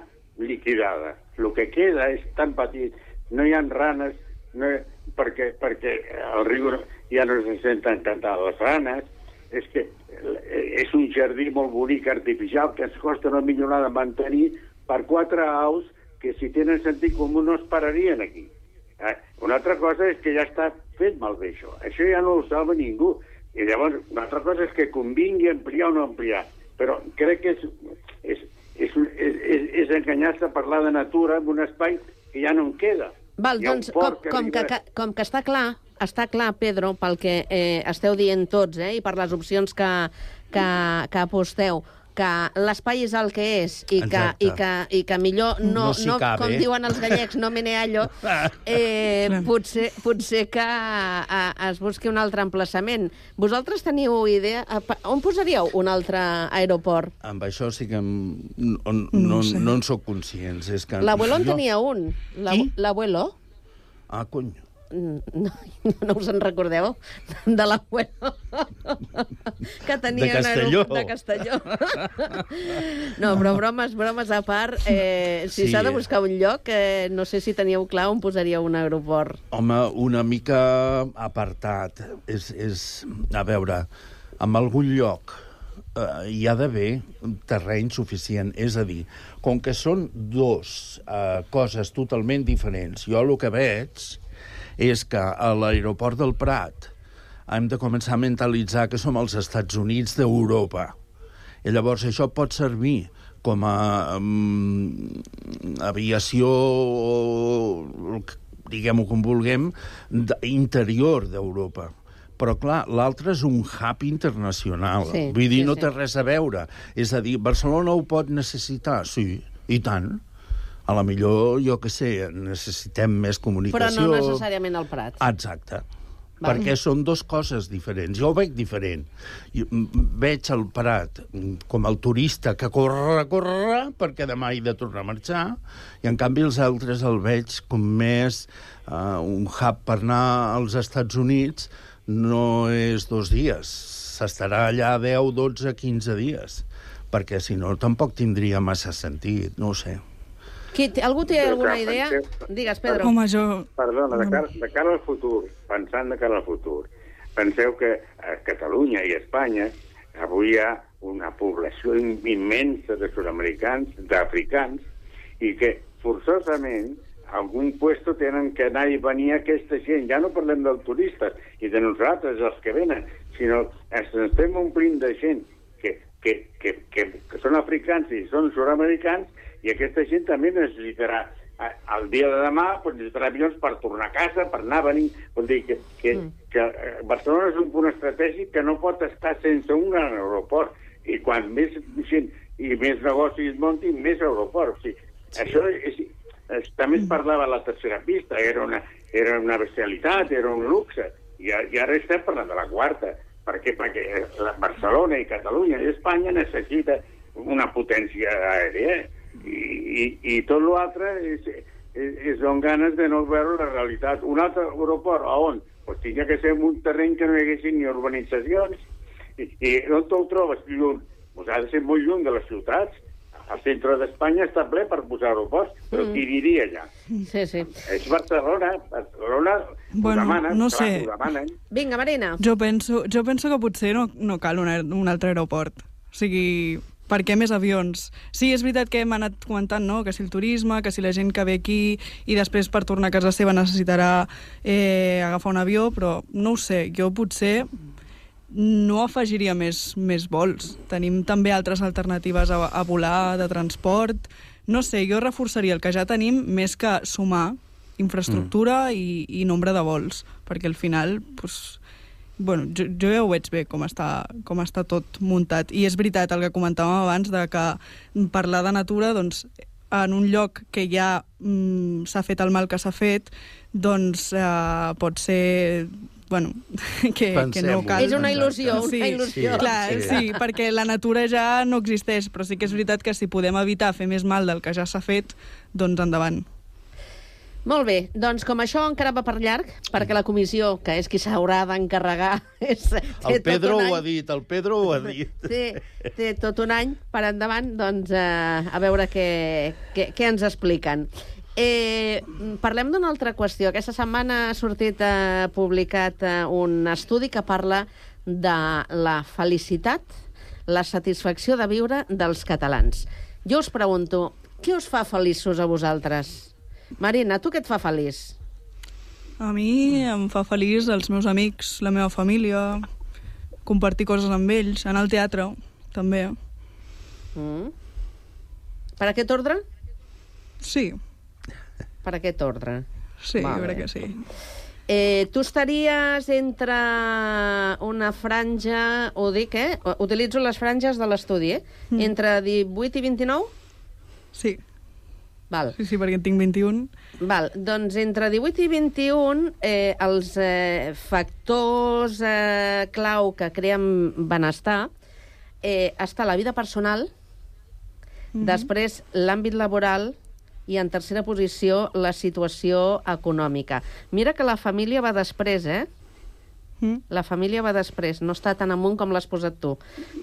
S: liquidada. El que queda és tan petit, no hi ha ranes, no perquè, perquè el riu ja no se senten cantar les ranes, és que és un jardí molt bonic artificial que ens costa una milionada mantenir per quatre aus que si tenen sentit comú no es pararien aquí. Eh? Una altra cosa és que ja està fet malbé això. Això ja no ho salva ningú. I llavors, una altra cosa és que convingui ampliar o no ampliar. Però crec que és, és, és, és, és, és enganyar-se a parlar de natura en un espai que ja no en queda.
E: Val, doncs, com, com, que, que, com que està clar, està clar, Pedro, pel que eh, esteu dient tots, eh, i per les opcions que, que, que aposteu, que l'espai és el que és i que,
R: Exacte.
E: i que, i que millor no,
R: No
E: no
R: cabe.
E: com diuen els gallecs, no meneallo, eh, potser, potser que eh, es busqui un altre emplaçament. Vosaltres teniu idea... eh, On posaríeu un altre aeroport?
R: Amb això sí que em- no, no,
E: No sé.
R: no en sóc conscients. És que
E: L'abuelo en tenia un. La- L'abuelo?
R: Ah, cony.
E: No, no us en recordeu? De l'abuelo. Que tenia
R: De Castelló.
E: aeroport De Castelló. No, però bromes, bromes a part, eh, si
R: Sí.
E: s'ha de buscar un lloc, eh, no sé si teníeu clar on posaríeu un aeroport.
R: Home, una mica apartat. És, és a veure, en algun lloc eh, hi ha d'haver terreny suficient. És a dir, com que són dos eh, coses totalment diferents, jo el que veig és que a l'aeroport del Prat hem de començar a mentalitzar que som els Estats Units d'Europa. I llavors això pot servir com a um, aviació, diguem-ho com vulguem, interior d'Europa. Però, clar, l'altre és un hub internacional.
T: Sí,
R: Vull dir,
T: sí,
R: no
T: sí.
R: té res a veure. És a dir, Barcelona ho pot necessitar? Sí, i tant. A la millor, jo que sé, necessitem més
E: Però
R: comunicació...
E: no necessàriament al Prat.
R: Exacte.
E: Val.
R: Perquè són dues coses diferents. Jo ho veig diferent. Mm, veig el Prat com el turista que corre, corre, perquè demà he de tornar a marxar, i en canvi els altres el veig com més uh, un hub per anar als Estats Units, no és dos dies, s'estarà allà 10, 12, 15 dies, perquè si no tampoc tindria massa sentit, no ho sé.
E: Qui, té- algú té
S: Però
E: alguna
S: clar,
E: idea?
S: penseu-
E: Digues, Pedro.
Q: Home, jo...
S: Perdona, de cara, de cara al futur, pensant de cara al futur, penseu que a Catalunya i a Espanya avui hi ha una població im- immensa de sud-americans, d'africans, i que forçosament a algun puesto tenen que anar i venir aquesta gent. Ja no parlem dels turistes i de nosaltres, els que venen, sinó que ens estem omplint de gent que, que, que, que, que són africans i són sud-americans i aquesta gent també necessitarà eh, el dia de demà pues, necessitarà avions per tornar a casa, per anar a venir. Vol dir que, que, mm. que eh, Barcelona és un punt estratègic que no pot estar sense un gran aeroport. I quan més gent i més negocis muntin, més aeroport. O sigui, sí. Això és, és, també es parlava a la tercera pista, era una, era una bestialitat, era un luxe. I, i ara estem parlant de la quarta. Per què? Perquè la Barcelona i Catalunya i Espanya necessita una potència aèria i, i, tot l'altre és, és, és on ganes de no veure la realitat. Un altre aeroport, a on? Pues tindria que ser en un terreny que no hi haguessin ni urbanitzacions. I, i on te'l trobes? Lluny. Pues ha de ser molt lluny de les ciutats. El centre d'Espanya està ple per posar aeroports, però
E: Mm.
S: qui diria allà?
E: Sí, sí.
S: És Barcelona. Barcelona
Q: Bueno,
S: ho demanen,
Q: no
S: clar,
Q: sé.
S: ho demanen.
E: Vinga, Marina.
Q: Jo penso, jo penso que potser no, no cal un, un altre aeroport. O sigui, per què més avions? Sí, és veritat que hem anat comentant, no?, que si el turisme, que si la gent que ve aquí i després per tornar a casa seva necessitarà eh, agafar un avió, però no ho sé, jo potser no afegiria més, més vols. Tenim també altres alternatives a, a volar, de transport... No sé, jo reforçaria el que ja tenim més que sumar infraestructura mm. i, i nombre de vols, perquè al final pues, bueno, jo, jo ja ho veig bé com està, com està tot muntat. I és veritat el que comentàvem abans de que parlar de natura, doncs, en un lloc que ja mm, s'ha fet el mal que s'ha fet, doncs eh, pot ser bueno, que, que no cal.
E: És una il·lusió, una
Q: sí,
E: il·lusió.
Q: Sí, clar, sí. sí, perquè la natura ja no existeix, però sí que és veritat que si podem evitar fer més mal del que ja s'ha fet, doncs endavant.
E: Molt bé, doncs com això encara va per llarg, perquè la comissió, que és qui s'haurà d'encarregar...
R: El Pedro ho ha dit, el Pedro ho ha dit.
E: Té, té tot un any per endavant, doncs eh, a veure què, què, què ens expliquen. Eh, parlem d'una altra qüestió. Aquesta setmana ha sortit eh, publicat eh, un estudi que parla de la felicitat, la satisfacció de viure dels catalans. Jo us pregunto, què us fa feliços a vosaltres? Marina, tu què et fa feliç?
Q: A mi em fa feliç els meus amics, la meva família, compartir coses amb ells, anar al teatre, també.
E: Mm. Per aquest ordre?
Q: Sí.
E: Per aquest ordre?
Q: Sí, vale. jo crec que sí.
E: Eh, tu estaries entre una franja, ho dic, eh? Utilitzo les franges de l'estudi, eh? Mm. Entre 18 i 29?
Q: Sí.
E: Val.
Q: Sí, sí, perquè en tinc 21.
E: Val, doncs entre 18 i 21 eh, els eh, factors eh, clau que creen benestar eh, està la vida personal, mm -hmm. després l'àmbit laboral i en tercera posició la situació econòmica. Mira que la família va després, eh? Mm. La família va després, no està tan amunt com l'has posat tu.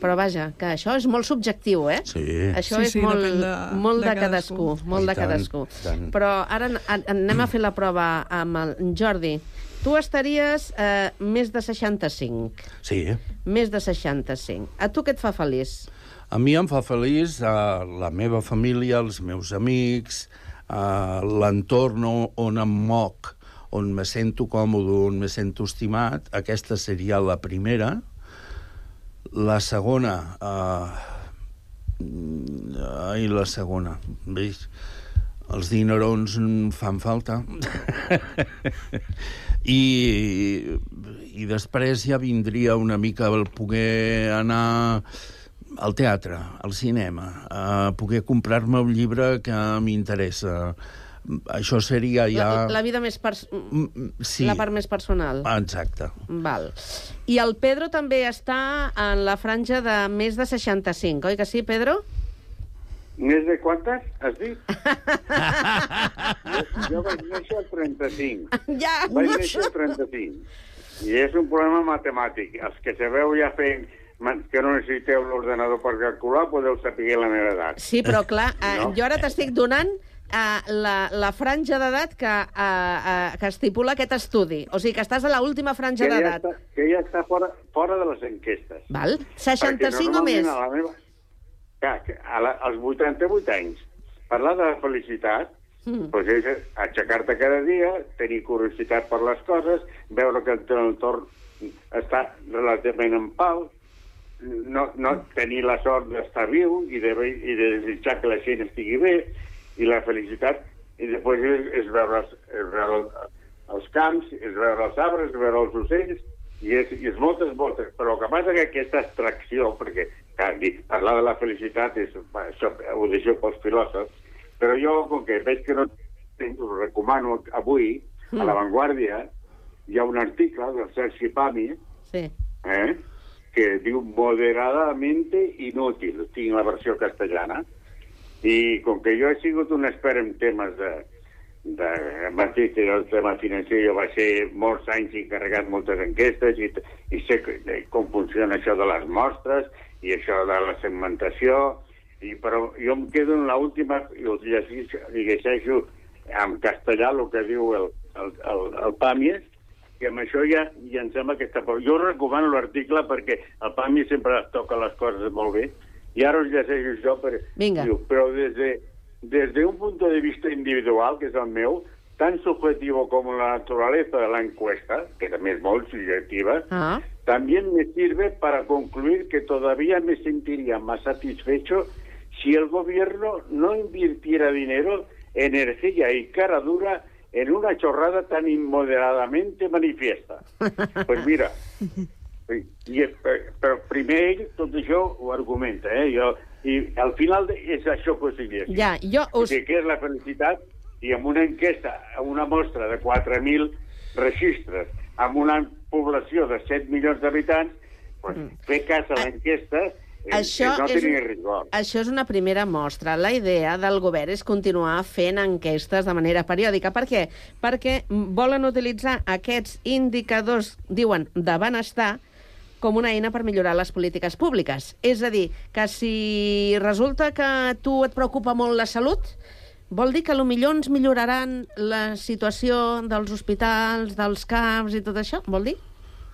E: Però vaja, que això és molt subjectiu, eh?
R: Sí.
E: Això
Q: sí,
E: és
Q: sí,
E: molt,
Q: de,
E: molt de,
Q: de
E: cadascú.
Q: cadascú.
E: Molt
R: I
E: de
R: tant,
E: cadascú.
R: tant.
E: Però ara anem a fer la prova amb el Jordi. Tu estaries eh, més de 65.
R: Sí.
E: Més de 65. A tu què et fa feliç?
R: A mi em fa feliç uh, la meva família, els meus amics, uh, l'entorn on, on em moc, on me sento còmode, on me sento estimat. Aquesta seria la primera. La segona... Uh, ai, la segona. Veus? Els dinerons fan falta. I, I després ja vindria una mica el poder anar al teatre, al cinema, a poder comprar-me un llibre que m'interessa, això seria ja...
E: La, la vida més... Pers...
R: sí.
E: La part més personal.
R: Exacte.
E: Val. I el Pedro també està en la franja de més de 65, oi que sí, Pedro?
S: Més de quantes, has dit? jo, jo vaig néixer al 35.
E: Ja!
S: Vaig néixer al 35. I és un problema matemàtic. Els que sabeu ja fent que no necessiteu l'ordenador per calcular, podeu saber la meva edat.
E: Sí, però clar, eh,
S: No?
E: jo ara t'estic donant uh, la, la franja d'edat que, uh, uh, que estipula aquest estudi. O sigui, que estàs a la última franja
S: que ja
E: d'edat.
S: està, que ja està fora, fora de les enquestes.
E: Val? 65
S: Perquè
E: o més?
S: A la meva, clar, que a la, als 88 anys, parlar de la felicitat
E: Mm.
S: doncs és aixecar-te cada dia, tenir curiositat per les coses, veure que el teu entorn està relativament en pau, no, no tenir la sort d'estar viu i de, i de desitjar que la gent estigui bé, i la felicitat, i després és, és veure, els, és veure els camps, és veure els arbres, és veure els ocells, i és, i és moltes voltes. Però el que passa que aquesta abstracció, perquè clar, parlar de la felicitat és, això ho deixo pels filòsofs, però jo, com que veig que no tinc, us recomano avui, mm. a La Vanguardia, hi ha un article del Sergi Pami,
E: Sí.
S: eh, que diu moderadamente inútil, tinc la versió castellana, i com que jo he sigut un expert en temes de, de mateix el tema financer, jo vaig ser molts anys encarregat moltes enquestes i, i sé com funciona això de les mostres i això de la segmentació, i, però jo em quedo en l'última, i us llegeixo, i llegeixo en castellà el que diu el, el, el, el Pàmies, que amb això ja, ja em sembla que està... Jo recomano l'article perquè el Pàmies sempre toca les coses molt bé Ara us llegeixo això, per,
E: Vinga.
S: diu, però desde, desde un punto de vista individual, que és el meu, tan subjetivo como la naturaleza de la encuesta, que también es muy subjetiva,
E: Ah.
S: también me sirve para concluir que todavía me sentiría más satisfecho si el gobierno no invirtiera dinero, energía y cara dura en una chorrada tan inmoderadamente manifiesta. Pues mira, i, eh, però primer ell tot això ho argumenta, eh? Jo, I al final és això que us diria.
E: Ja, jo
S: O
E: us...
S: sigui, què és la felicitat? I amb una enquesta, amb una mostra de 4.000 registres, amb una població de 7 milions d'habitants, pues, fer cas a l'enquesta
E: Mm. Això
S: no
E: és. Això és una primera mostra. La idea del govern és continuar fent enquestes de manera periòdica. Per què? Perquè volen utilitzar aquests indicadors, diuen, de benestar, com una eina per millorar les polítiques públiques. És a dir, que si resulta que a tu et preocupa molt la salut, vol dir que potser ens milloraran la situació dels hospitals, dels CAPs i tot això? Vol dir?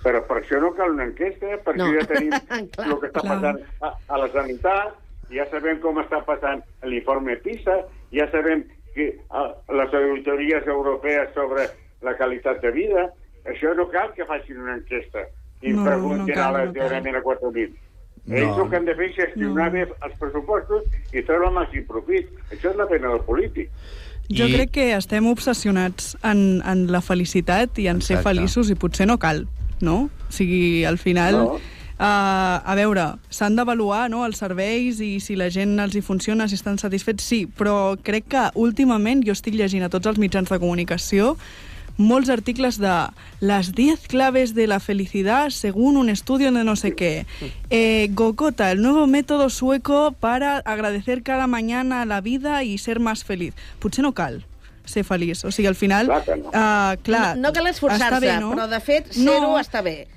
S: Però per això no cal una enquesta, perquè
E: No.
S: ja tenim
E: Clar,
S: el que està
E: clar.
S: passant a, a la sanitat, ja sabem com està passant l'informe PISA, ja sabem que a, les auditories europees sobre la qualitat de vida, això no cal que facin una enquesta i
Q: No,
S: preguntin
Q: no
S: a
Q: no
S: l'ajuntament a 4.000.
R: No.
S: Ells el que han de fer és gestionar
Q: No.
S: bé els pressupostos i treure el màxim profit. Això és la pena del polític.
Q: Jo
S: I-
Q: crec que estem obsessionats en, en la felicitat i en ser
S: Exacte.
Q: feliços i potser no cal, no? O sigui, al final...
S: No.
Q: Uh, a veure, s'han d'avaluar no, els serveis i si la gent els hi funciona, si estan satisfets, sí, però crec que últimament jo estic llegint a tots els mitjans de comunicació molts articles de las 10 claves de la felicidad según un estudio de no sé qué. Eh, Gokota, el nuevo método sueco para agradecer cada mañana la vida y ser más feliz. Potser no cal ser feliç. O sigui, al final...
S: Clar no.
Q: Uh, clar,
E: no, no cal esforçar-se,
Q: no?
E: però de fet, ser-ho està bé.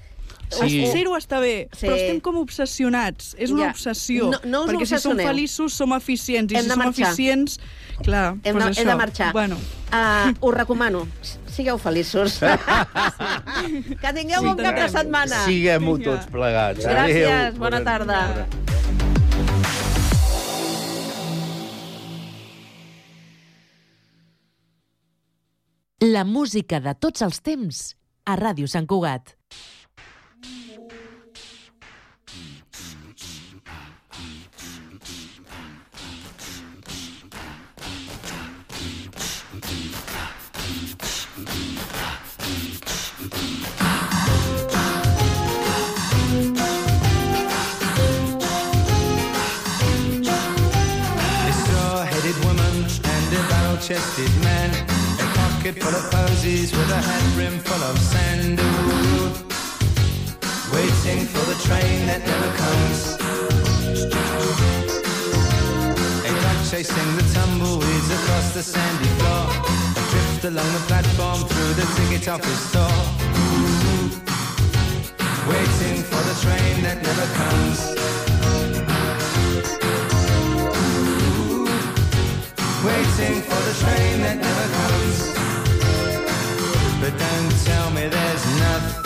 Q: Sí. Ser-ho està bé,
E: Sí.
Q: però estem com obsessionats. És una
E: Ja.
Q: obsessió.
E: No- no us
Q: perquè si som feliços, som eficients. I
E: Hem
Q: si som
E: marxar.
Q: eficients... Clar,
E: Hem,
Q: doncs
E: de,
Q: això.
E: hem de marxar.
Q: Bueno.
E: Uh, us recomano, sigueu feliços. que tingueu bon cap de setmana.
R: Siguem-ho tots plegats.
E: Gràcies,
R: Adéu.
E: bona tarda.
T: La música de tots els temps a Ràdio Sant Cugat.
U: A barrel-chested man. A pocket full of posies with a hat brim full of sand. Waiting for the train that never comes. A dog chasing the tumbleweeds across the sandy floor. A drift along the platform through the ticket office. Ooh. Waiting for the train that never comes. Waiting for the train that never comes. But don't tell me there's nothing